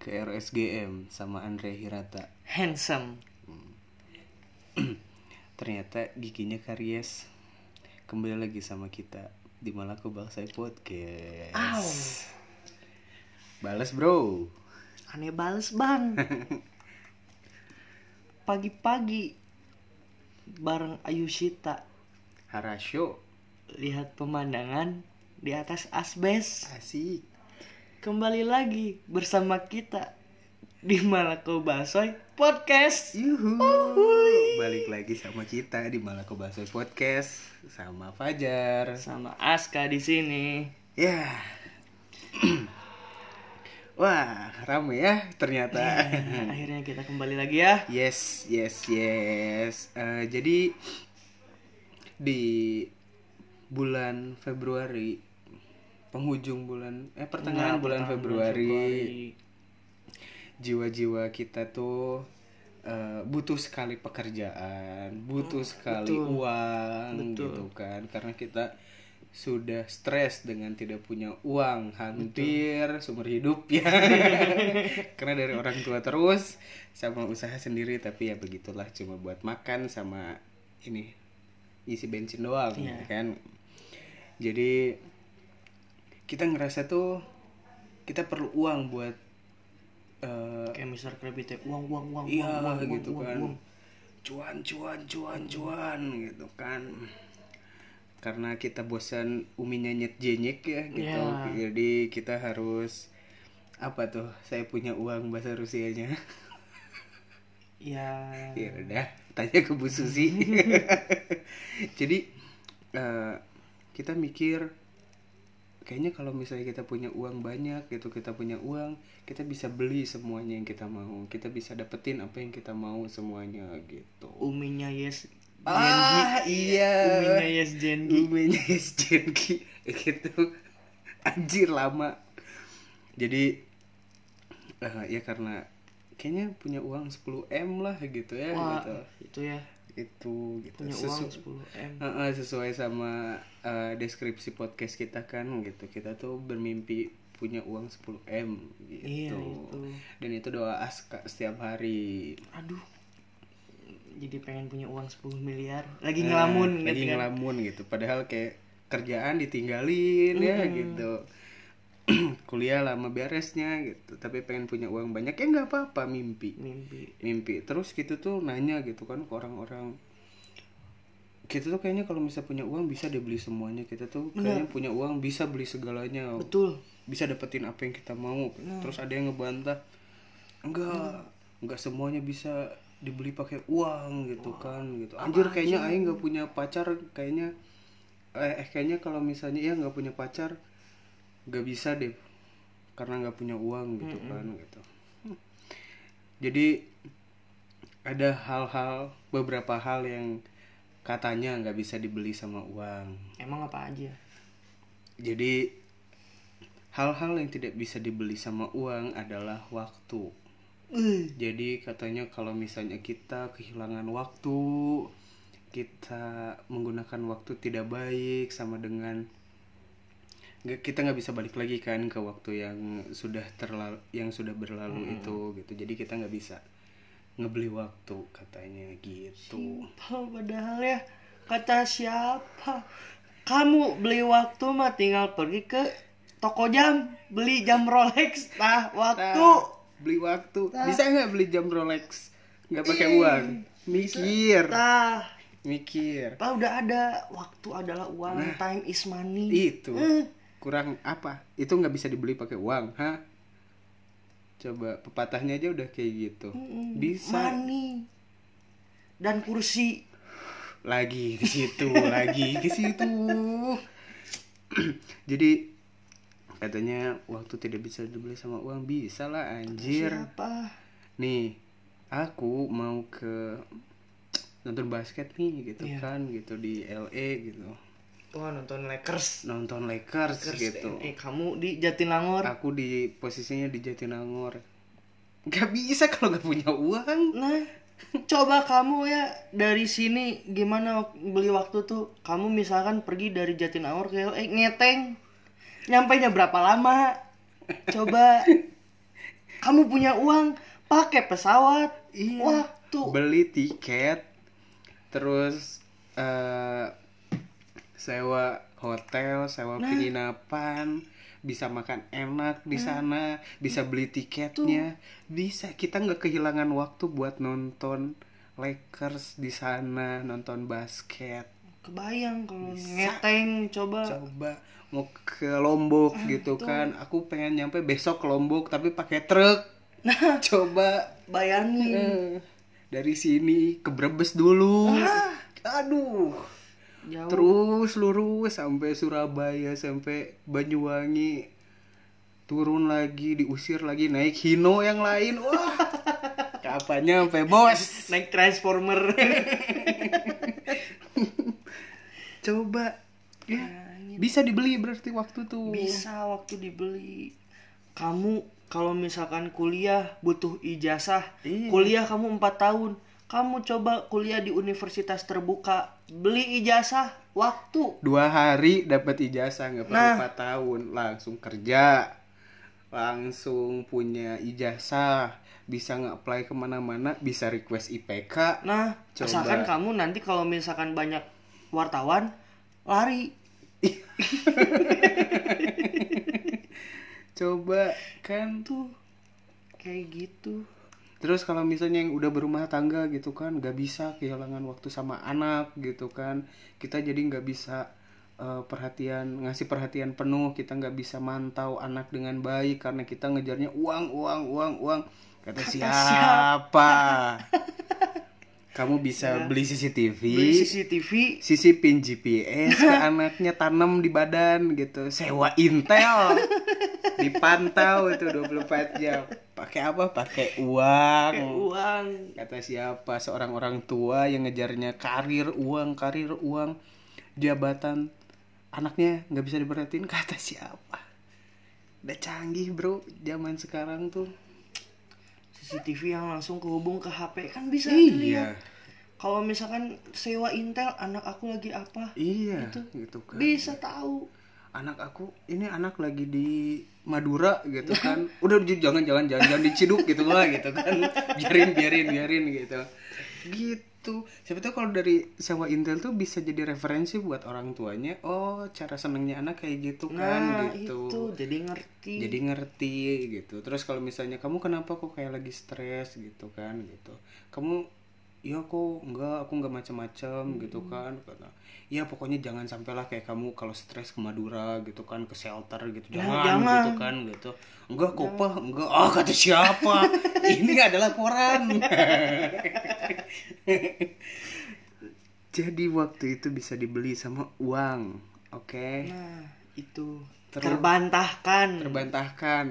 ke RSGM sama Andre Hirata. Handsome. Ternyata giginya karies. Kembali lagi sama kita di Malako Bangsai Podcast. Aw. Bales bro. Aneh bales bang. Pagi-pagi bareng Ayushita Harasyo. lihat pemandangan di atas asbes. Asik. Kembali lagi bersama kita di Malako Basoy Podcast. Yuhu. Balik lagi sama kita di Malako Bangsai Podcast sama Fajar. Sama Aska di sini. Ya. Wah, rame ya ternyata. Akhirnya kita kembali lagi ya. Yes, yes, yes. Eh, jadi di bulan Februari, penghujung bulan, eh pertengahan Nah, bulan Februari, jiwa-jiwa kita tuh eh, butuh sekali pekerjaan, butuh sekali betul. uang, Betul. gitu kan? Karena kita sudah stres dengan tidak punya uang hampir seumur hidup ya karena dari orang tua terus sama usaha sendiri tapi ya begitulah cuma buat makan sama ini isi bensin doang Iya. kan jadi kita ngerasa tuh kita perlu uang buat eh, Kayak Mr. Krabby teh uang uang uang iya uang, uang, gitu uang, kan uang. cuan cuan cuan cuan gitu kan karena kita bosan uminya nyet jenyek ya gitu Iya. jadi kita harus apa tuh saya punya uang bahasa Rusianya Ya. ya udah tanya ke Bu Susi jadi eh, kita mikir kayaknya kalau misalnya kita punya uang banyak gitu kita punya uang kita bisa beli semuanya yang kita mau. Kita bisa dapetin apa yang kita mau semuanya gitu. Uminya yes. ah iya. Uminya yes Gengi. Uminya yes Genki gitu. Anjir lama. Jadi eh, ya karena kayaknya punya uang 10 m lah gitu ya Wah, gitu. itu ya. Itu gitu Punya Sesu- uang 10 M. Sesuai sama eh, deskripsi podcast kita kan gitu kita tuh bermimpi punya uang 10 m gitu Iya, itu. dan itu doa aska setiap hari Aduh. Jadi pengen punya uang 10 miliar. Lagi Nah, ngelamun lagi gitu kan. ngelamun gitu padahal kayak kerjaan ditinggalin ya Hmm. gitu kuliah lama beresnya gitu tapi pengen punya uang banyak ya nggak apa-apa mimpi. Mimpi. mimpi. Terus gitu tuh nanya gitu kan ke orang-orang. Kita tuh kayaknya kalau bisa punya uang bisa deh beli semuanya. Kita tuh kayaknya punya uang bisa beli segalanya. Betul. bisa dapetin apa yang kita mau. Terus ada yang ngebantah enggak enggak semuanya bisa dibeli pakai uang gitu kan gitu. anjir kayaknya aing nggak punya pacar kayaknya eh, eh, kayaknya kalau misalnya ya nggak punya pacar nggak bisa deh karena nggak punya uang gitu kan gitu Hmm. jadi ada hal-hal beberapa hal yang katanya nggak bisa dibeli sama uang Emang apa aja? jadi hal-hal yang tidak bisa dibeli sama uang adalah waktu. Jadi katanya kalau misalnya kita kehilangan waktu, kita menggunakan waktu tidak baik sama dengan kita nggak bisa balik lagi kan ke waktu yang sudah terlalu yang sudah berlalu itu gitu. Jadi kita nggak bisa ngebeli waktu katanya gitu. Oh, padahal ya. Kata siapa? Kamu beli waktu mah tinggal pergi ke toko jam, beli jam Rolex. Nah, waktu. Nah, beli waktu. Bisa nggak beli jam Rolex? Nggak pakai uang. Mikir. Tah, mikir. Pak udah ada. Waktu adalah uang, time is money. itu. Eh. Kurang apa itu nggak bisa dibeli pakai uang ha coba pepatahnya aja udah kayak gitu Mm-mm. bisa Money dan kursi. lagi di situ lagi ke situ jadi katanya waktu tidak bisa dibeli sama uang bisa lah anjir Siapa? nih aku mau ke nonton basket nih gitu Iya. kan gitu di LA gitu Wah nonton Lakers. nonton Lakers, Lakers gitu Eh kamu di Jatinangor. aku di posisinya di Jatinangor nggak bisa kalau nggak punya uang Nah, coba kamu ya dari sini gimana beli waktu tuh? Kamu misalkan pergi dari Jatinangor ke LA ngeteng. Nyampe nya berapa lama? Coba kamu punya uang pakai pesawat Iya. waktu beli tiket terus eh sewa hotel sewa penginapan bisa makan enak di sana bisa beli tiketnya. Bisa. Kita nggak kehilangan waktu buat nonton Lakers di sana nonton basket. Kebayang kalau ngeteng coba. Coba. Mau ke Lombok gitu kan. Aku pengen nyampe besok ke Lombok tapi pakai truk. Coba. Bayangin. Eh, dari sini ke Brebes dulu. Aduh. Jauh Terus lurus sampai Surabaya sampai Banyuwangi. Turun lagi, diusir lagi naik Hino yang lain. Wah. Kapan nyampe, Bos? naik transformer Coba. Ya. Bisa dibeli berarti waktu tuh. bisa waktu dibeli kamu kalau misalkan kuliah butuh ijazah Iya. kuliah kamu 4 tahun kamu coba kuliah di universitas terbuka beli ijazah waktu. Dua hari dapat ijazah nggak perlu Nah. empat tahun. Langsung kerja langsung punya ijazah. Bisa nge-apply ke mana-mana bisa request IPK nah Coba. asalkan kamu nanti kalau misalkan banyak wartawan lari. Coba kan tuh kayak gitu terus kalau misalnya yang udah berumah tangga gitu kan nggak bisa kehilangan waktu sama anak gitu kan kita jadi nggak bisa eh, perhatian ngasih perhatian penuh kita nggak bisa mantau anak dengan baik karena kita ngejarnya uang uang uang uang. Kata, siapa? kamu bisa beli CCTV beli CCTV sisipin GPS ke anaknya tanam di badan gitu. Sewa Intel. Dipantau itu 24 jam pakai apa? Pakai uang. Uang. Kata siapa? Seorang orang tua yang ngejarnya karir uang karir uang jabatan. Anaknya nggak bisa diperhatiin kata siapa? Udah canggih bro. Zaman sekarang tuh. CCTV yang langsung kehubung ke HP kan bisa iya. dilihat. Kalau misalkan sewa Intel anak aku lagi apa? Iya gitu kan. Bisa tahu anak aku ini anak lagi di Madura gitu kan. Udah jangan jangan jangan jangan diciduk gitu lah gitu kan. Biarin biarin biarin gitu. Gitu. Siapa tahu kalau dari sewa Intel tuh bisa jadi referensi buat orang tuanya. Oh cara senengnya anak kayak gitu kan nah gitu. itu jadi ngerti. Jadi ngerti gitu. Terus kalau misalnya kamu kenapa kok kayak lagi stres? gitu kan gitu. Kamu ya kok enggak aku enggak macam-macam gitu kan. Kata ya pokoknya jangan sampailah kayak kamu kalau stres ke Madura gitu kan ke shelter gitu. Jangan, jangan. gitu kan gitu. Enggak kok Pak, enggak. Ah kata siapa? Ini adalah koran. Jadi waktu itu bisa dibeli sama uang oke? Nah itu. Ter- terbantahkan. Terbantahkan.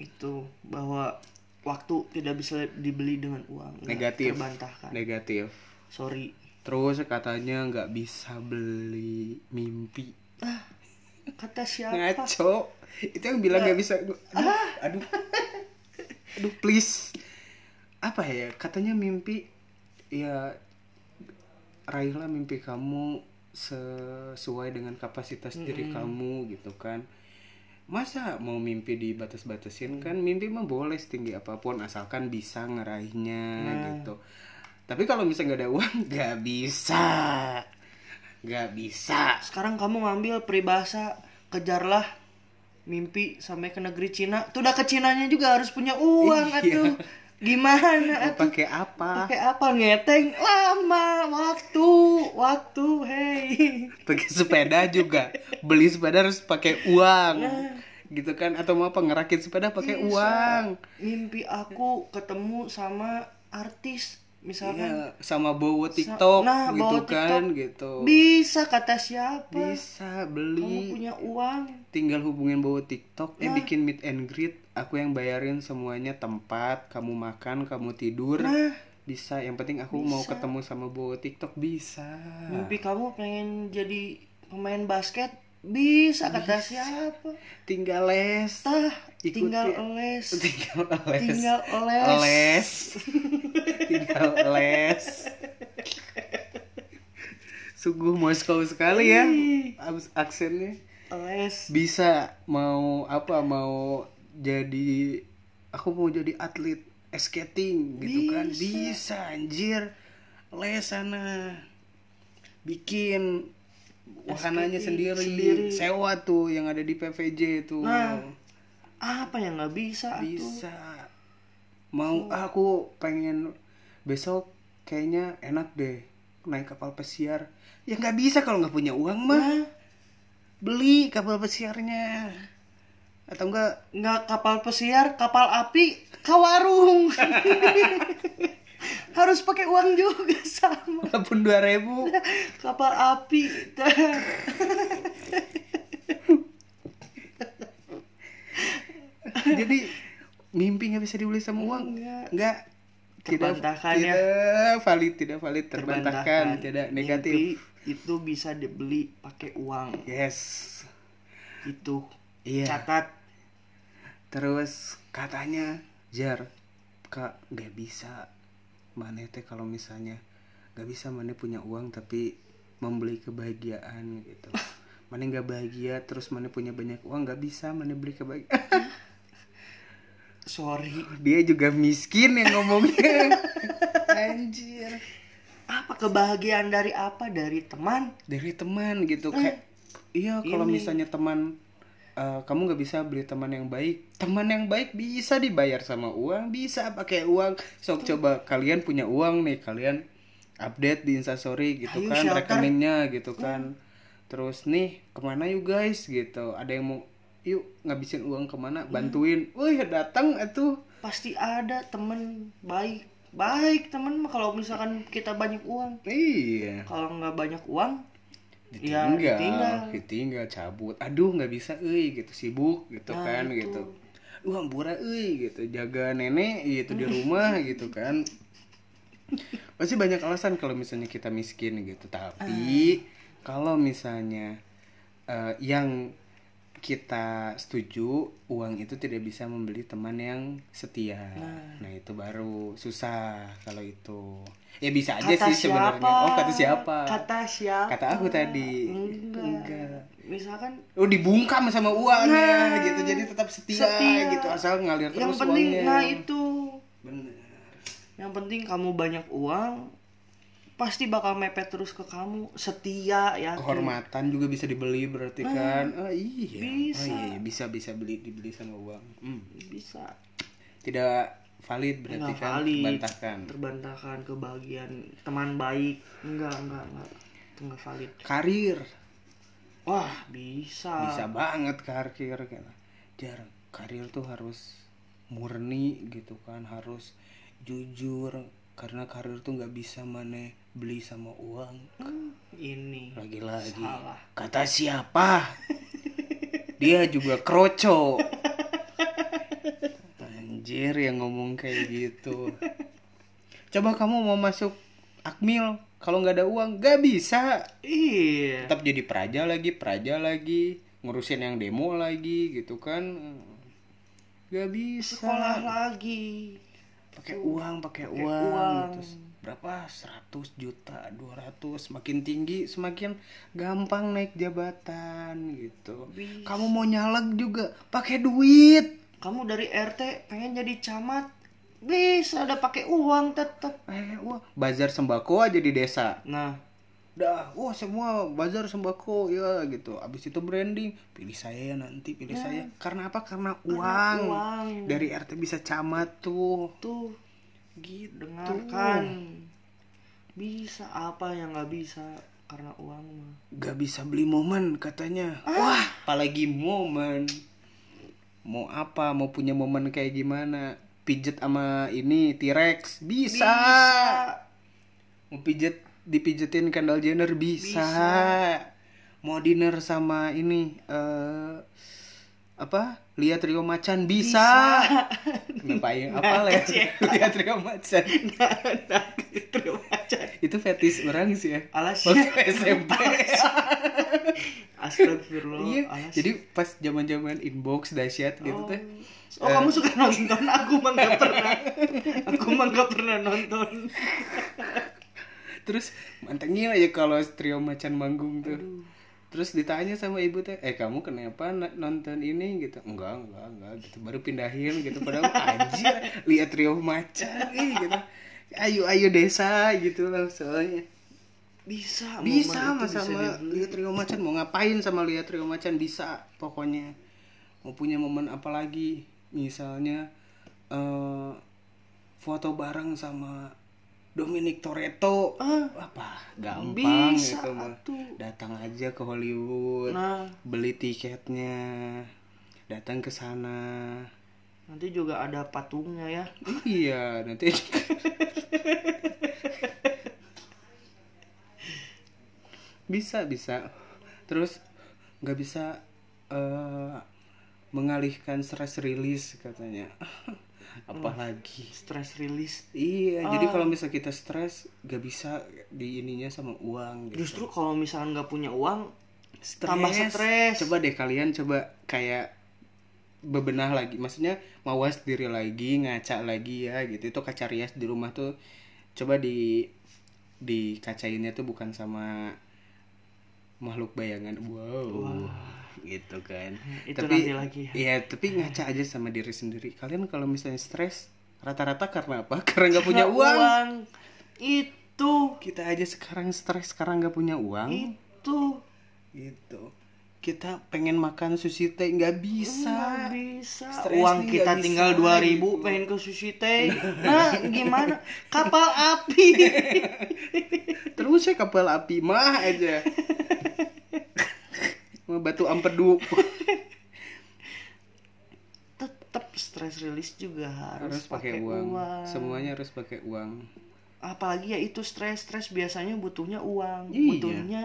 Itu bahwa waktu tidak bisa dibeli dengan uang negatif. terbantahkan. Negatif. Sorry. Terus katanya nggak bisa beli mimpi. Ah kata siapa? Ngaco. Itu yang bilang nggak bisa aduh, aduh. Aduh please. Apa ya katanya mimpi ya raihlah mimpi kamu sesuai dengan kapasitas diri kamu gitu kan masa mau mimpi dibatas-batasin? Kan mimpi mah boleh setinggi apa pun asalkan bisa ngeraihnya gitu. Tapi kalau misalnya nggak ada uang nggak bisa. Nggak bisa. Sekarang kamu ngambil peribahasa kejarlah mimpi sampai ke negeri Cina. Tuh udah ke Cinanya juga harus punya uang Iya. atuh. Gimana pakai apa? Pakai apa? Ngeteng. Lama waktu hey. Pakai sepeda juga. Beli sepeda harus pakai uang. Gitu kan? Atau mau apa ngerakit sepeda pakai uang. Mimpi aku ketemu sama artis misalkan. Iya, sama bawa TikTok nah, gitu bawa kan TikTok. gitu. Bisa kata siapa? Bisa kamu beli punya uang. Tinggal hubungin bawa TikTok Nah. eh bikin meet and greet. Aku yang bayarin semuanya tempat kamu makan kamu tidur. Nah bisa yang penting aku mau ketemu sama bawa TikTok bisa. Mimpi kamu pengen jadi pemain basket? Bisa kata siapa? Tinggal les. Tah Ikuti. tinggal les. Tinggal les. Tinggal les. Les. Tinggal les. Sungguh Moskow sekali ya abs- aksennya. Les. Bisa mau apa mau jadi aku mau jadi atlet skating gitu kan. Bisa. bisa anjir. Les sana. Bikin wahananya sendiri. sendiri. sewa tuh yang ada di PVJ tuh. Nah, apa yang nggak bisa tuh? bisa. Mau aku pengen besok kayaknya enak deh naik kapal pesiar. Ya nggak bisa kalau nggak punya uang mah. Nah, beli kapal pesiarnya. Atau enggak nggak kapal pesiar, kapal api, ke warung. Harus pakai uang juga sama. walaupun dua ribu Kapal api. jadi mimpi nggak bisa dibeli sama uang nggak tidak ya. tidak valid tidak valid terbantahkan tidak negatif Mimpi itu bisa dibeli pakai uang. yes Itu. iya Catat. terus katanya jar kak nggak bisa mana teh kalau misalnya nggak bisa mana punya uang tapi membeli kebahagiaan gitu mana nggak bahagia terus mana punya banyak uang nggak bisa mana beli kebahagiaan Sorry. dia juga miskin yang ngomongnya anjir Apa kebahagiaan dari apa? Dari teman? dari teman gitu kayak iya kalau misalnya teman eh, kamu nggak bisa beli teman yang baik. Teman yang baik bisa dibayar sama uang bisa pakai uang. Sok coba kalian punya uang nih kalian update di instastory gitu Ayo, kan shelter. rekeningnya gitu kan. Terus nih ke mana yuk guys gitu. Ada yang mau yuk ngabisin uang ke mana? Bantuin. Wih datang itu. Pasti ada temen baik. Baik temen mah kalau misalkan kita banyak uang. iya. Kalau nggak banyak uang, ya ditinggal ditinggal. ditinggal cabut. Aduh nggak bisa euy gitu. Sibuk gitu Nah, kan itu. gitu. Duh ampura euy gitu. Jaga nenek gitu di rumah gitu kan. Pasti banyak alasan kalau misalnya kita miskin gitu. Tapi kalau misalnya eh, yang kita setuju uang itu tidak bisa membeli teman yang setia. Nah, itu baru susah kalau itu ya bisa aja Kata sih sebenarnya oh kata siapa Kata siapa? Kata aku tadi. Enggak. Enggak. Misalkan Oh dibungkam sama uangnya Nah, gitu jadi tetap setia, setia. gitu asal ngalir yang terus penting uangnya. nah itu. Bener. Yang penting kamu banyak uang, pasti bakal mepet terus ke kamu. Setia ya. Kehormatan juga bisa dibeli berarti kan? Oh iya. Bisa. Oh iya. bisa bisa beli dibeli sama uang. Hmm. Bisa. Tidak valid berarti Nggak kan? valid. Terbantahkan. Terbantahkan kebahagiaan teman baik. Enggak, enggak, enggak. Itu enggak valid. Karir Wah, bisa. bisa banget karir gitu. Jar karir tuh harus murni gitu kan harus jujur karena karir tuh nggak bisa mana beli sama uang Hmm, ini. lagi-lagi Salah. kata siapa dia juga kroco anjir yang ngomong kayak gitu coba kamu mau masuk akmil kalau nggak ada uang nggak bisa Iya. tetap jadi praja lagi praja lagi ngurusin yang demo lagi gitu kan nggak bisa Sekolah lagi. pakai uang pakai uang, uang. Terus berapa 100 juta 200 semakin tinggi semakin gampang naik jabatan gitu Bisa. kamu mau nyalek juga pakai duit Kamu dari RT pengen jadi camat, bisa ada pakai uang tetap. eh wah bazar sembako aja di desa. Nah, dah wah semua bazar sembako ya gitu. Abis itu branding. Pilih saya ya nanti pilih saya. Karena apa? Karena uang, uang. dari RT bisa camat tuh. Tuh. Gitu dengarkan. Bisa apa yang nggak bisa? Karena uang mah. Gak bisa beli momen katanya. Wah, apalagi momen. Mau apa? Mau punya momen kayak gimana? Pijet sama ini T-Rex bisa. Mau pijet dipijetin Kendall Jenner bisa. Mau dinner sama ini eh apa? Lihat Rio Macan bisa. Kenapa yang apa ya? Lihat Rio Macan. Terima kasih. Itu fetish orang sih ya. Alas. Waktu SMP. Astagfirullah. Iya, alas. jadi pas zaman-zaman inbox dahsyat gitu oh. teh. Oh, kamu suka nonton? Aku mah nggak pernah. Aku mah nggak pernah nonton. Terus mantengin aja kalau trio macan manggung tuh. Terus ditanya sama ibu teh eh kamu kenapa nonton ini? Gitu. Enggak enggak enggak gitu. Baru pindahin gitu. Padahal anjir lihat Rio Macan ih gitu. Ayo ayo desa gitu lah soalnya. Bisa bisa mas sama lihat Rio Macan. Mau ngapain sama lihat Rio Macan? Bisa pokoknya. Mau punya momen apa lagi? Misalnya eh foto bareng sama Dominic Toretto. Ah, apa? Gampang Bisa gitu mah. datang aja ke Hollywood nah. beli tiketnya datang ke sana. Nanti juga ada patungnya ya. Iya nanti. Bisa bisa. Terus nggak bisa eh, mengalihkan stress release katanya apalagi stress release. Iya jadi kalau misal kita stres nggak bisa di ininya sama uang gitu. justru kalau misalkan nggak punya uang Stres. tambah stres. Coba deh kalian coba kayak bebenah lagi. Maksudnya mawas diri lagi ngaca lagi ya gitu. Itu kaca rias di rumah tuh coba di dikacainnya tuh bukan sama makhluk bayangan. Wow, gitu kan. Itu tapi nanti lagi. ya. iya tapi ngaca aja sama diri sendiri. Kalian kalau misalnya stres rata-rata karena apa? Karena nggak punya Karena uang. itu. Kita aja sekarang stres sekarang nggak punya uang. Itu. Gitu. Kita pengen makan sushi teh nggak bisa. Nggak bisa. Uang kita tinggal 2000 ribu gitu. pengen ke sushi teh. Nah gimana? Kapal api. Terus saya kapal api mah aja batu empedu tetap stress release juga harus, harus pakai uang. semuanya harus pakai uang. Apalagi ya itu stres stres biasanya butuhnya uang. Iya. butuhnya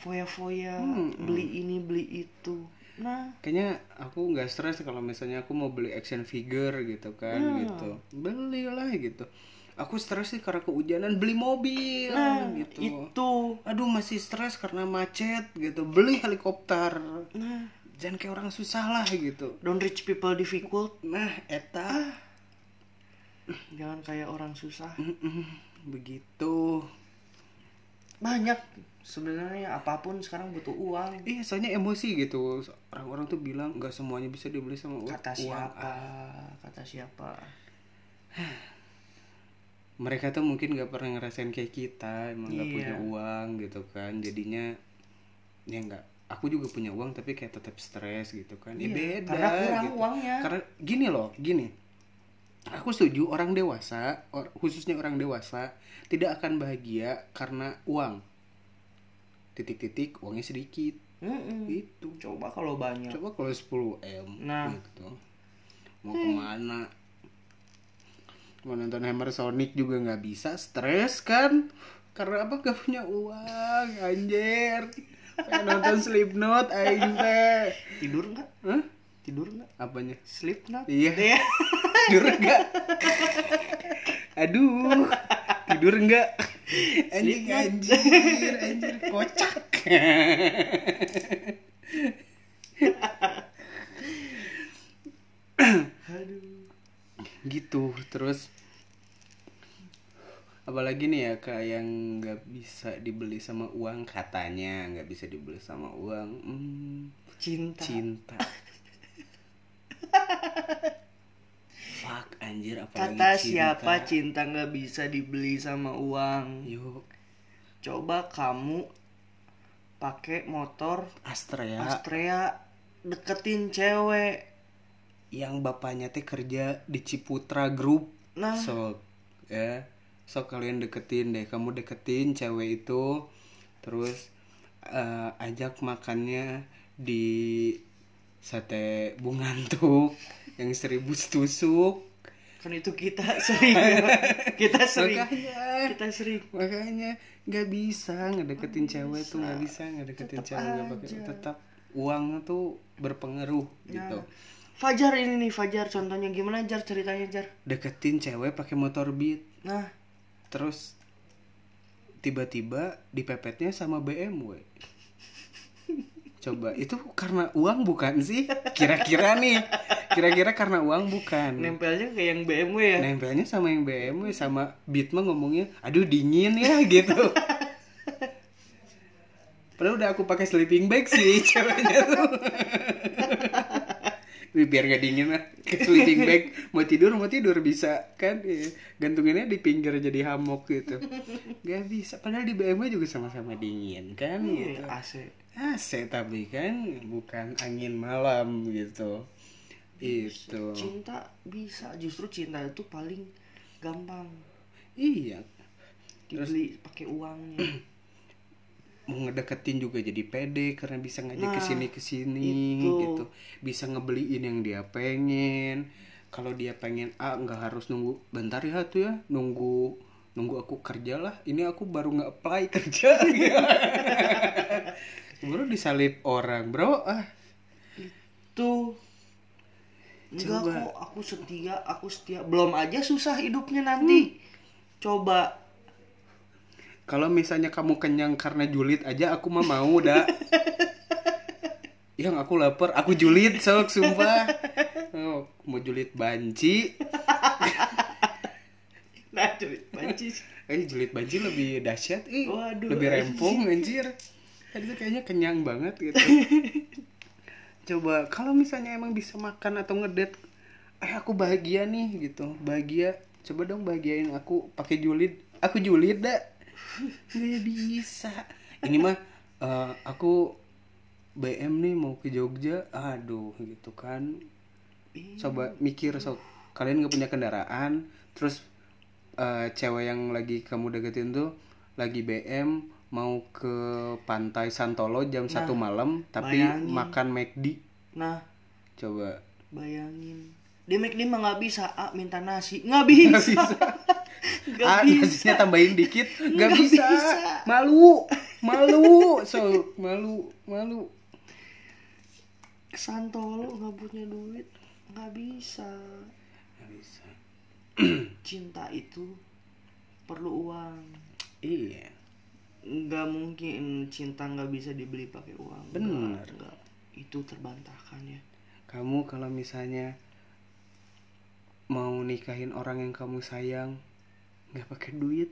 foya-foya beli ini beli itu. Nah. Kayaknya aku nggak stres kalau misalnya aku mau beli action figure gitu kan Hmm. gitu. Belilah gitu aku stres sih karena kehujanan beli mobil nah gitu. itu. Aduh masih stres karena macet gitu. Beli helikopter. Nah. Jangan kayak orang susah lah gitu. Don't rich people difficult. Nah eta. Jangan kayak orang susah. Begitu. Banyak. Sebenarnya apa pun sekarang butuh uang. Iya soalnya emosi gitu. Orang-orang tuh bilang nggak semuanya bisa dibeli sama uang kata Uang, siapa? Ah. kata siapa mereka tuh mungkin nggak pernah ngerasain kayak kita emang nggak Iya. punya uang gitu kan jadinya ya nggak aku juga punya uang tapi kayak tetap stres gitu kan ya Iya, beda karena kurang gitu. uangnya. karena gini loh gini aku setuju orang dewasa or- khususnya orang dewasa tidak akan bahagia karena uang titik-titik uangnya sedikit Mm-mm. itu coba kalau banyak coba kalau 10 m Nah. gitu mau ke mana mau nonton Hammer Sonic juga nggak bisa stres kan? Karena apa? Gak punya uang anjir. Pengen nonton Slipknot aing teh. Tidur nggak? Hah? tidur nggak? Apanya? Sleep nggak iya. Tidur enggak aduh tidur enggak anjing anjir anjir kocak aduh gitu terus apalagi nih ya kak yang nggak bisa dibeli sama uang katanya nggak bisa dibeli sama uang hmm, cinta. cinta. Fuck anjir apalagi kata cinta. siapa cinta nggak bisa dibeli sama uang? Yuk. Coba kamu pakai motor Astra ya Astrea deketin cewek yang bapaknya teh kerja di Ciputra Group. Nah. Sok ya sok kalian deketin deh. Kamu deketin cewek itu terus eh, ajak makannya di sate bungantuk yang seribu tusuk. Kan itu kita sering kita sering makanya kita sering. makanya nggak bisa ngedeketin cewek tuh nggak bisa. ngedeketin Tetep cewek nggak pakai tetap uang tuh berpengaruh gitu. Nah. Fajar ini nih Fajar contohnya. Gimana Jar ceritanya Jar? Deketin cewek pakai motor beat. Nah. Terus tiba-tiba dipepetnya sama BMW coba itu karena uang bukan sih? Kira-kira nih. Kira-kira karena uang bukan. Nempelnya kayak yang BMW ya? Nempelnya sama yang BMW sama Beat mah ngomongnya aduh dingin ya gitu. Padahal udah aku pakai sleeping bag sih ceweknya tuh biar gak dingin lah. Ke sleeping bag. Mau tidur mau tidur. Bisa kan? Iya. gantunginnya di pinggir jadi hammock gitu. Gak bisa. Padahal di BMW juga sama-sama dingin kan? Gitu. Iya, AC. AC tapi kan bukan angin malam gitu. Itu. Cinta bisa. Justru cinta itu paling gampang. Iya. Dibeli pakai uangnya mau ngedeketin juga jadi pede karena bisa ngajak Nah, ke sini ke sini itu. gitu. Bisa ngebeliin yang dia pengen. Kalau dia pengen A nggak harus nunggu bentar ya tuh ya nunggu nunggu aku kerja lah. Ini aku baru nggak apply kerja. Baru disalip orang bro. Ah. Tuh enggak Coba. kok aku setia aku setia. Belum aja susah hidupnya nanti. Coba kalau misalnya kamu kenyang karena julid aja aku mah mau dah yang aku lapar aku julid sok sumpah oh, mau julid banci nah cuy bancis Eh julid banci lebih dahsyat ih. Waduh, lebih rempong anjir. Tadi tuh kayaknya kenyang banget gitu. Coba kalau misalnya emang bisa makan atau ngedet eh aku bahagia nih gitu. Bahagia. Coba dong bahagiain aku pakai julid. Aku julid dah. Nggak bisa. Ini mah eh, aku BM nih mau ke Jogja. Aduh gitu kan. Coba mikir sok kalian nggak punya kendaraan terus eh, cewek yang lagi kamu deketin tuh lagi BM mau ke pantai Santolo jam satu malam tapi bayangin. makan McD nah. Coba. Bayangin. Di McD mah nggak bisa ah minta nasi. Nggak bisa nggak ah bisa. nasinya tambahin dikit. Nggak Nggak bisa. bisa. malu. Malu. So malu. Malu. Santolo nggak punya duit. Nggak bisa. Nggak bisa. Cinta itu perlu uang. Iya. Nggak mungkin cinta nggak bisa dibeli pakai uang. Nggak, nggak. itu terbantahkan ya. Kamu kalau misalnya mau nikahin orang yang kamu sayang nggak pakai duit.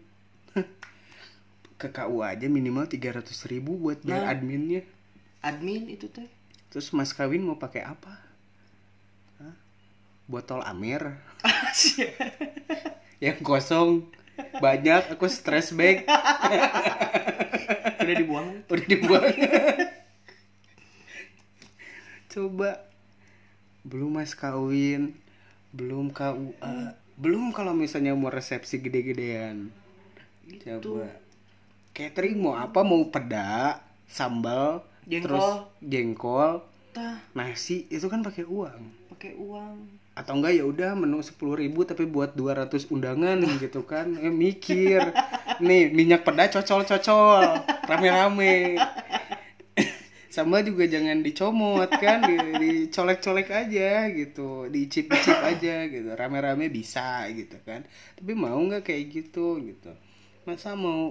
Ke KU aja minimal 300 ribu buat bayar Nah. adminnya. Admin itu teh? Terus mas kawin mau pakai apa? Hah? botol amer. Yang kosong. Banyak aku stress bag. Udah dibuang? Udah dibuang. Coba. Belum mas kawin. Belum KUA belum kalau misalnya mau resepsi gede-gedean. Coba. Catering mau apa? Mau peda sambal Jengkol. terus jengkol tah. nasi itu kan pakai uang. Pakai uang. Atau enggak ya udah menu sepuluh ribu tapi buat 200 undangan gitu kan. Eh, mikir. Nih minyak peda cocol cocol rame rame sama juga jangan dicomot kan di- dicolek-colek aja gitu dicip-cip aja gitu. Rame-rame bisa gitu kan. Tapi mau nggak kayak gitu gitu. Masa mau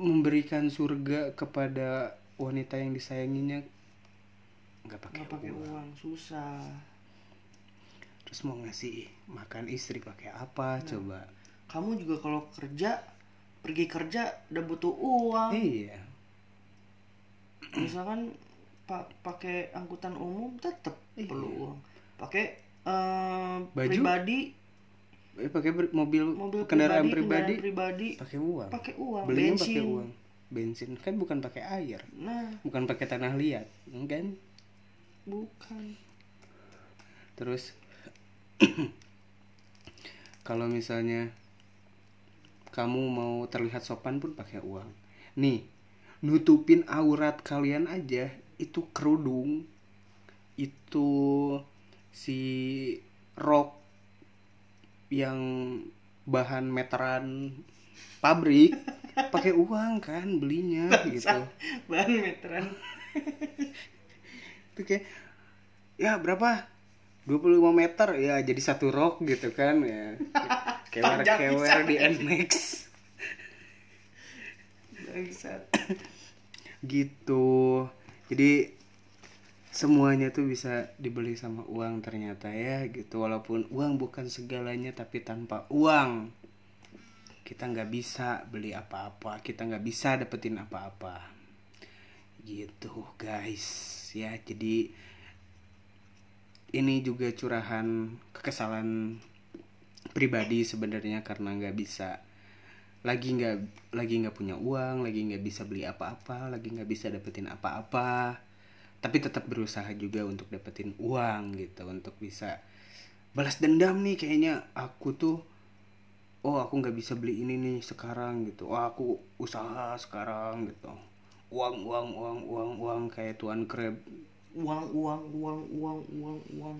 memberikan surga kepada wanita yang disayanginya? Nggak pakai uang. uang susah. Terus mau ngasih makan istri pakai apa coba? kamu juga kalau kerja pergi kerja udah butuh uang. Iya misalkan pa- pakai angkutan umum tetap Iya. perlu uang. Pakai eh, Baju? pribadi. Eh, pakai mobil, mobil kendaraan pribadi, pribadi kendaraan pribadi? pakai uang. Pakai uang belinya bensin. pakai uang. Bensin kan bukan pakai air. Nah. Bukan pakai tanah liat kan bukan. Terus kalau misalnya kamu mau terlihat sopan pun pakai uang. Nih nutupin aurat kalian aja itu kerudung itu si rok yang bahan meteran pabrik pakai uang kan belinya gitu. bahan meteran. Itu kayak ya berapa? 25 meter. Ya jadi satu rok gitu kan ya. Kewer Panjang kewer pisan. di Nmax bangsat gitu. Jadi semuanya tuh bisa dibeli sama uang ternyata ya gitu. Walaupun uang bukan segalanya tapi tanpa uang. Kita nggak bisa beli apa-apa kita nggak bisa dapetin apa-apa. Gitu guys. Ya jadi ini juga curahan kekesalan pribadi sebenarnya karena nggak bisa lagi nggak lagi nggak punya uang lagi nggak bisa beli apa-apa lagi nggak bisa dapetin apa-apa. Tapi tetap berusaha juga untuk dapetin uang gitu untuk bisa balas dendam nih kayaknya. Aku tuh oh aku nggak bisa beli ini nih sekarang gitu. Oh aku usaha sekarang gitu. Uang uang uang uang uang kayak tuan krab uang uang uang uang uang uang.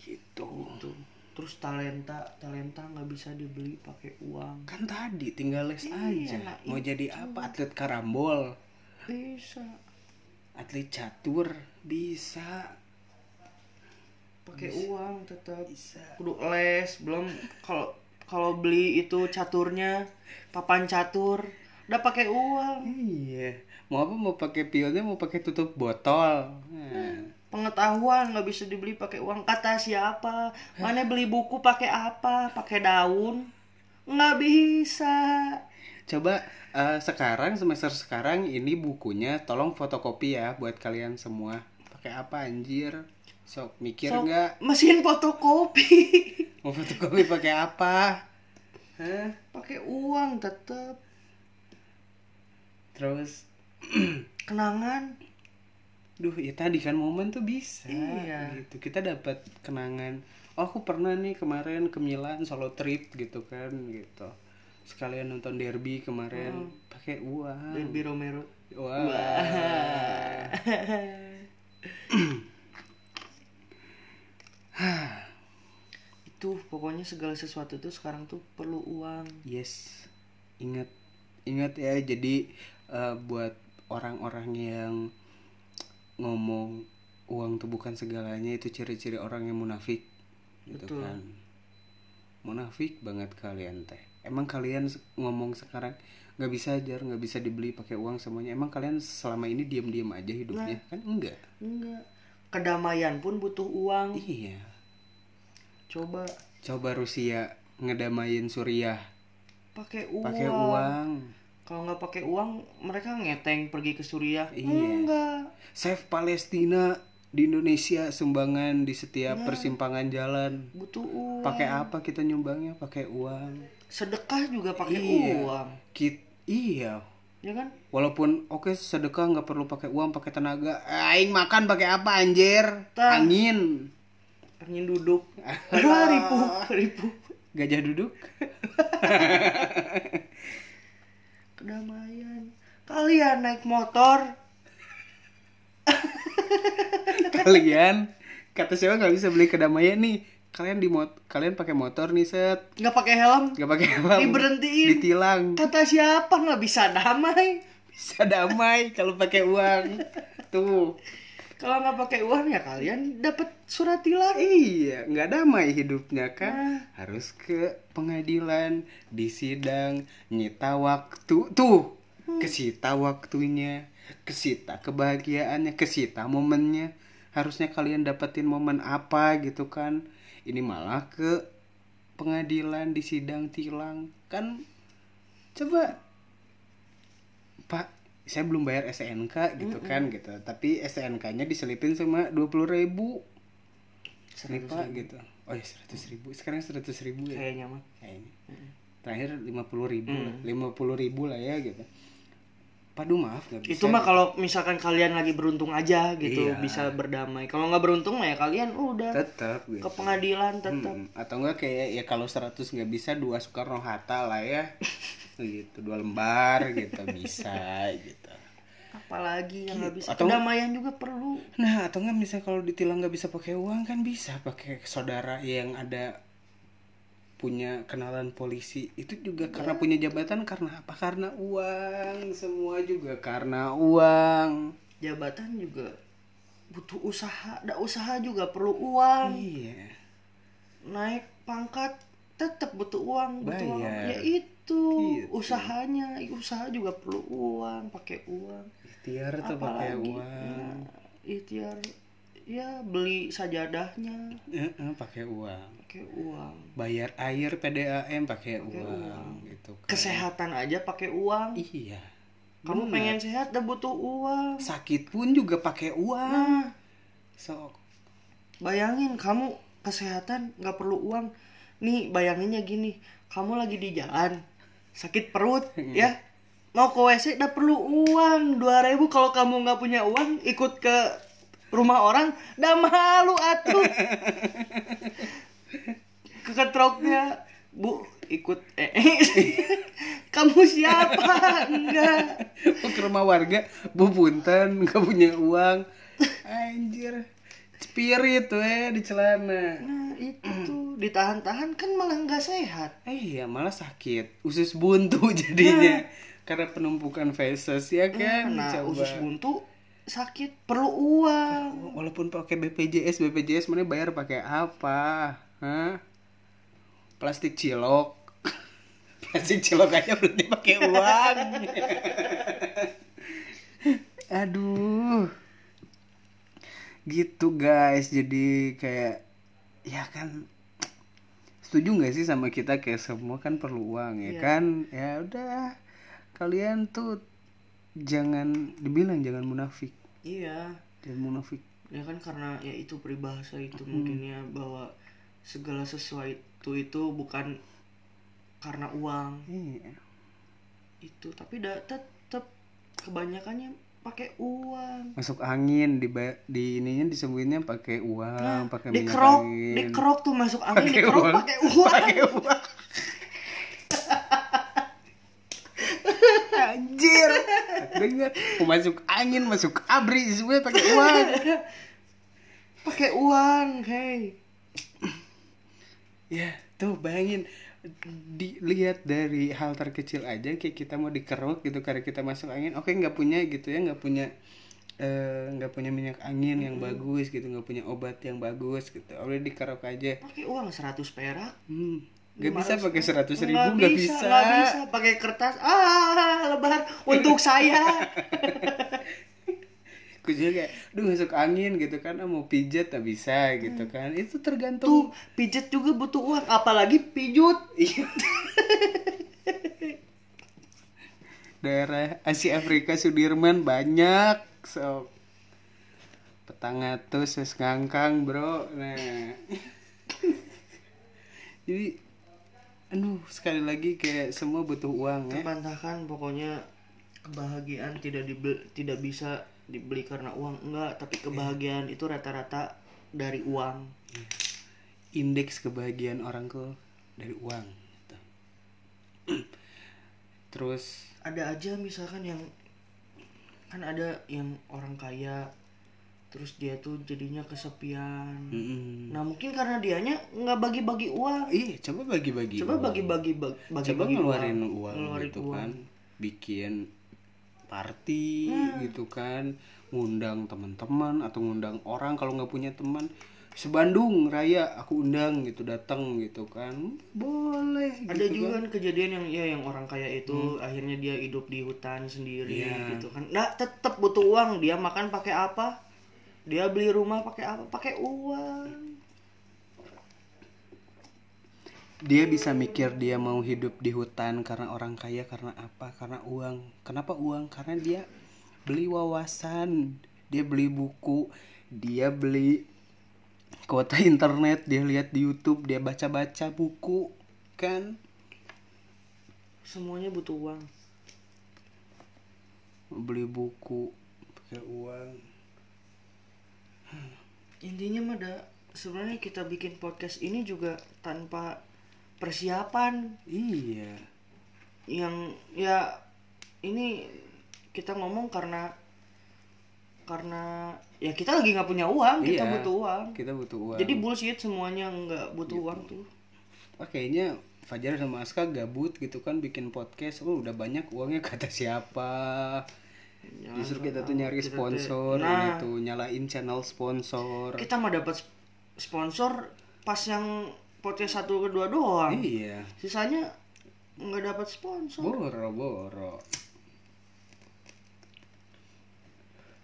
Gitu. Tuh terus talenta talenta nggak bisa dibeli pakai uang. Kan tadi tinggal les Iya, aja. nah mau itu. jadi apa? Atlet karambol. Bisa. Atlet catur bisa. Pakai uang tetap bisa. Kudu les belum. Kalau kalau beli itu caturnya papan catur udah pakai uang. Iya. Mau apa? Mau pakai pionnya mau pakai tutup botol. Nah. Pengetahuan nggak bisa dibeli pakai uang kata siapa mana beli buku pakai apa pakai daun. Nggak bisa. Coba eh, sekarang semester sekarang ini bukunya tolong fotokopi ya buat kalian semua. Pakai apa anjir? Sok mikir nggak? mesin fotokopi. Mau fotokopi pakai apa? Hah? pakai uang tetap terus kenangan Duh, ya tadi kan momen tuh bisa. Iya. Gitu. Kita dapat kenangan. Oh, aku pernah nih kemarin ke Milan solo trip gitu kan gitu. Sekalian nonton derby kemarin pakai uang. Derby Romero Wah. itu pokoknya segala sesuatu tuh sekarang tuh perlu uang Yes. Ingat ingat ya jadi eh, buat orang-orang yang ngomong uang tuh bukan segalanya itu ciri-ciri orang yang munafik gitu Betul. kan. Munafik banget kalian teh. Emang kalian ngomong sekarang nggak bisa ajar nggak bisa dibeli pakai uang semuanya. Emang kalian selama ini diam-diam aja hidupnya kan enggak? enggak kedamaian pun butuh uang Iya. coba Coba Rusia ngedamain Suriah pakai uang pakai uang. Kalau nggak pakai uang mereka ngeteng pergi ke Suriah Iya. enggak Save Palestina di Indonesia sumbangan di setiap persimpangan jalan. butuh uang Pakai apa kita nyumbangnya? Pakai uang. sedekah juga pakai Iya. uang Kit iya. ya kan Walaupun oke sedekah nggak perlu pakai uang, pakai tenaga. Aing makan pakai apa anjir? Tah. Angin. angin duduk ribu ribu Gajah duduk. kedamaian. Kalian naik motor. Kalian? Kata siapa nggak bisa beli kedamaian nih? Kalian di mot kalian pakai motor nih set. Nggak pakai helm. Nggak pakai apa Diberhentiin. ditilang. Kata siapa nggak bisa damai? Bisa damai kalau pakai uang. Tuh kalau nggak pakai uang ya kalian dapat surat tilang Iya, nggak damai hidupnya kan. Nah. Harus ke pengadilan, di sidang, nyita waktu. Tuh, kesita waktunya, kesita kebahagiaannya, kesita momennya. Harusnya kalian dapetin momen apa gitu kan. Ini malah ke pengadilan, di sidang tilang. Kan coba Pak, saya belum bayar SNK gitu kan gitu. Tapi SNK-nya diselipin sama 20.000 ribu. Nih Pak gitu. Oh ya seratus ribu. Sekarang seratus ribu ya. kayaknya mah Kayaknya. Terakhir lima puluh ribu lah. Lima puluh ribu lah ya gitu. Padu maaf nggak bisa. itu mah kalau misalkan kalian lagi beruntung aja gitu Iya. bisa berdamai kalau nggak beruntung mah ya kalian udah tetap gitu. ke pengadilan tetap Mm-mm. Atau enggak kayak ya kalau 100 nggak bisa dua Soekarno Hatta lah ya. gitu dua lembar gitu bisa gitu. apalagi yang nggak bisa. Atau- kedamaian juga perlu. Nah, atau enggak misalnya kalau ditilang nggak bisa pakai uang kan bisa pakai saudara yang ada punya kenalan polisi. Itu juga karena punya jabatan karena apa? Karena uang. Semua juga karena uang. Jabatan juga butuh usaha. Ada usaha juga perlu uang. Iya. Naik pangkat tetap butuh uang butuh uang. Bayar. ya itu Gitu. usahanya. Usaha juga perlu uang pakai uang. Ikhtiar tuh pakai uang. nah, ikhtiar ya beli sajadahnya. Heeh, pakai uang. Pakai uang. Bayar air PDAM pakai uang gitu kan. kesehatan aja pakai uang. Iya. Kamu pengen sehat dah butuh uang. Sakit pun juga pakai uang. Nah. So bayangin kamu kesehatan nggak perlu uang. Nih bayanginnya gini kamu lagi di jalan sakit perut ya. Mau ke WC udah perlu uang 2000 kalau kamu nggak punya uang ikut ke rumah orang dah malu atuh. Keketroknya bu ikut eh, kamu siapa? Enggak. Mau ke rumah warga bu punten nggak punya uang. Anjir spirit tuh eh di celana. Nah itu. Ditahan-tahan kan malah nggak sehat. Eh ya malah sakit. Usus buntu jadinya. Karena penumpukan feses ya kan? Nah Coba. usus buntu sakit. Perlu uang. Walaupun pakai BPJS BPJS mana bayar pakai apa? Hah? plastik cilok. Plastik cilok aja berarti pakai uang. Aduh gitu guys. Jadi kayak ya kan setuju nggak sih sama kita? Kayak semua kan perlu uang ya Iya. kan? Ya udah kalian tuh jangan dibilang jangan munafik. Iya. Jangan munafik. Ya kan karena ya itu peribahasa itu mungkin ya bahwa segala sesuatu itu bukan karena uang. Iya. Itu tapi da, tetap kebanyakannya pakai uang. Masuk angin di di ininya disembuhinnya pakai uang nah, pakai di minyak kerok angin di kerok tuh masuk angin di Pakai kerok uang. pakai uang. Pakai uang. Anjir. Dengar masuk angin masuk abri semuanya pakai uang. Pakai uang hey. Ya tuh bayangin dilihat dari hal terkecil aja kayak kita mau dikeruk gitu karena kita masuk angin oke nggak punya gitu ya nggak punya eh, nggak punya minyak angin yang bagus gitu nggak punya obat yang bagus gitu udah dikeruk aja. Pakai uang 100 perak? Hmm, nggak bisa 500 pakai seratus ribu Nggak nggak bisa, nggak bisa. Pakai kertas ah lebaran untuk saya Juga kayak, duh masuk angin gitu kan, ah, mau pijat tak bisa gitu kan. Itu tuh tergantung pijet juga butuh uang apalagi pijut. Iya. daerah Asia Afrika Sudirman banyak. So petangatus wis ngangkang bro. Nah. Jadi aduh sekali lagi kayak semua butuh uang ya. Terbantahkan pokoknya kebahagiaan tidak dibeli, tidak bisa dibeli karena uang enggak tapi kebahagiaan itu rata-rata dari uang indeks kebahagiaan orang tuh dari uang gitu. terus ada aja misalkan yang kan ada yang orang kaya terus dia tuh jadinya kesepian mm-mm. nah mungkin karena dianya nggak bagi-bagi uang iya coba bagi-bagi coba uang. bagi-bagi bag- coba bagi-bagi ngeluarin uang, Ngeluarin gitu uang. kan bikin party Nah. gitu kan ngundang teman-teman atau ngundang orang kalau nggak punya teman. Sebandung raya aku undang gitu datang gitu kan. Boleh ada gitu juga kan. kan kejadian yang ya yang orang kaya itu akhirnya dia hidup di hutan sendiri Iya. gitu kan. Nah tetap butuh uang dia makan pakai apa? Dia beli rumah pakai apa? Pakai uang dia bisa mikir dia mau hidup di hutan karena orang kaya karena apa? Karena uang. Kenapa uang? Karena dia beli wawasan. Dia beli buku. Dia beli kuota internet. Dia lihat di YouTube. Dia baca-baca buku kan? Semuanya butuh uang. Beli buku pakai uang. Intinya mah ada sebenarnya kita bikin podcast ini juga tanpa persiapan. Iya. Yang ya ini kita ngomong karena karena ya kita lagi nggak punya uang kita Iya, butuh uang. kita butuh uang. Jadi bullshit semuanya nggak butuh uang tuh. Wah, kayaknya Fajar sama Aska gabut gitu kan bikin podcast. Oh udah banyak uangnya kata siapa? Ya, justru kita tuh nyari Kita sponsor nah. ini tuh nyalain channel sponsor. Kita mah dapat sp- sponsor pas yang podcast satu kedua doang. Iya. Sisanya nggak dapat sponsor. Boro boro.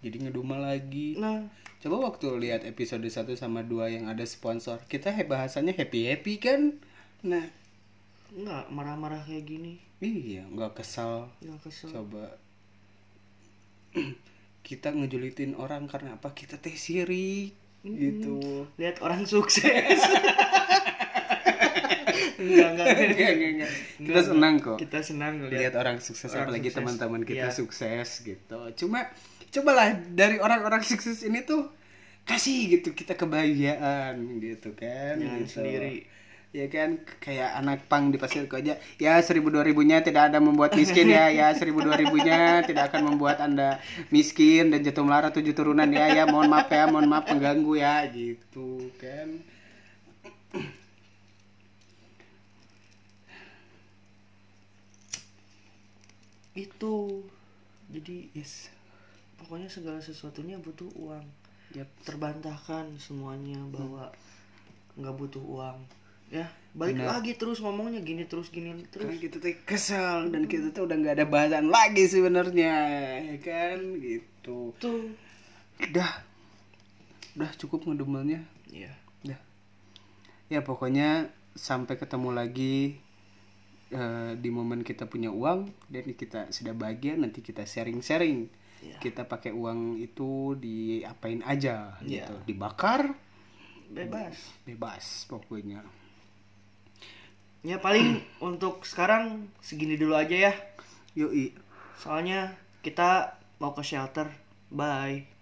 Jadi ngedumel lagi. Nah. Coba waktu lihat episode 1 sama 2 yang ada sponsor. Kita bahasannya happy happy kan? Nah. Nggak marah-marah kayak gini. Iya nggak kesal. Nggak kesel. Coba. Kita ngejulitin orang karena apa? Kita teh sirik. Gitu. Lihat orang sukses enggak enggak Enggak, enggak, enggak. kita senang kok kita senang lihat orang sukses orang apalagi teman-teman kita Iya. sukses gitu cuma cobalah dari orang-orang sukses ini tuh kasih gitu kita kebahagiaan gitu kan Jangan gitu. sendiri. ya kan kayak anak pang di pasir aja ya seribu dua ribunya tidak ada membuat miskin ya ya seribu dua ribunya tidak akan membuat anda miskin dan jatuh melara tujuh turunan ya ya mohon maaf ya mohon maaf mengganggu ya gitu kan itu. Jadi yes. Pokoknya segala sesuatunya butuh uang. Yap. terbantahkan semuanya bahwa nggak butuh uang. Ya balik Benar. lagi terus ngomongnya gini terus gini terus. Karena kita tuh kesel dan kita tuh udah nggak ada bahasan lagi sebenarnya ya kan? Gitu. Tuh udah. Udah cukup ngedumelnya ya udah. Ya pokoknya sampai ketemu lagi eh, di momen kita punya uang dan kita sudah bahagia nanti kita sharing-sharing. Iya. kita pakai uang itu diapain aja Iya. gitu. Dibakar? Bebas. Bebas pokoknya. Ya paling untuk sekarang segini dulu aja ya. Yoi. Soalnya kita mau ke shelter. Bye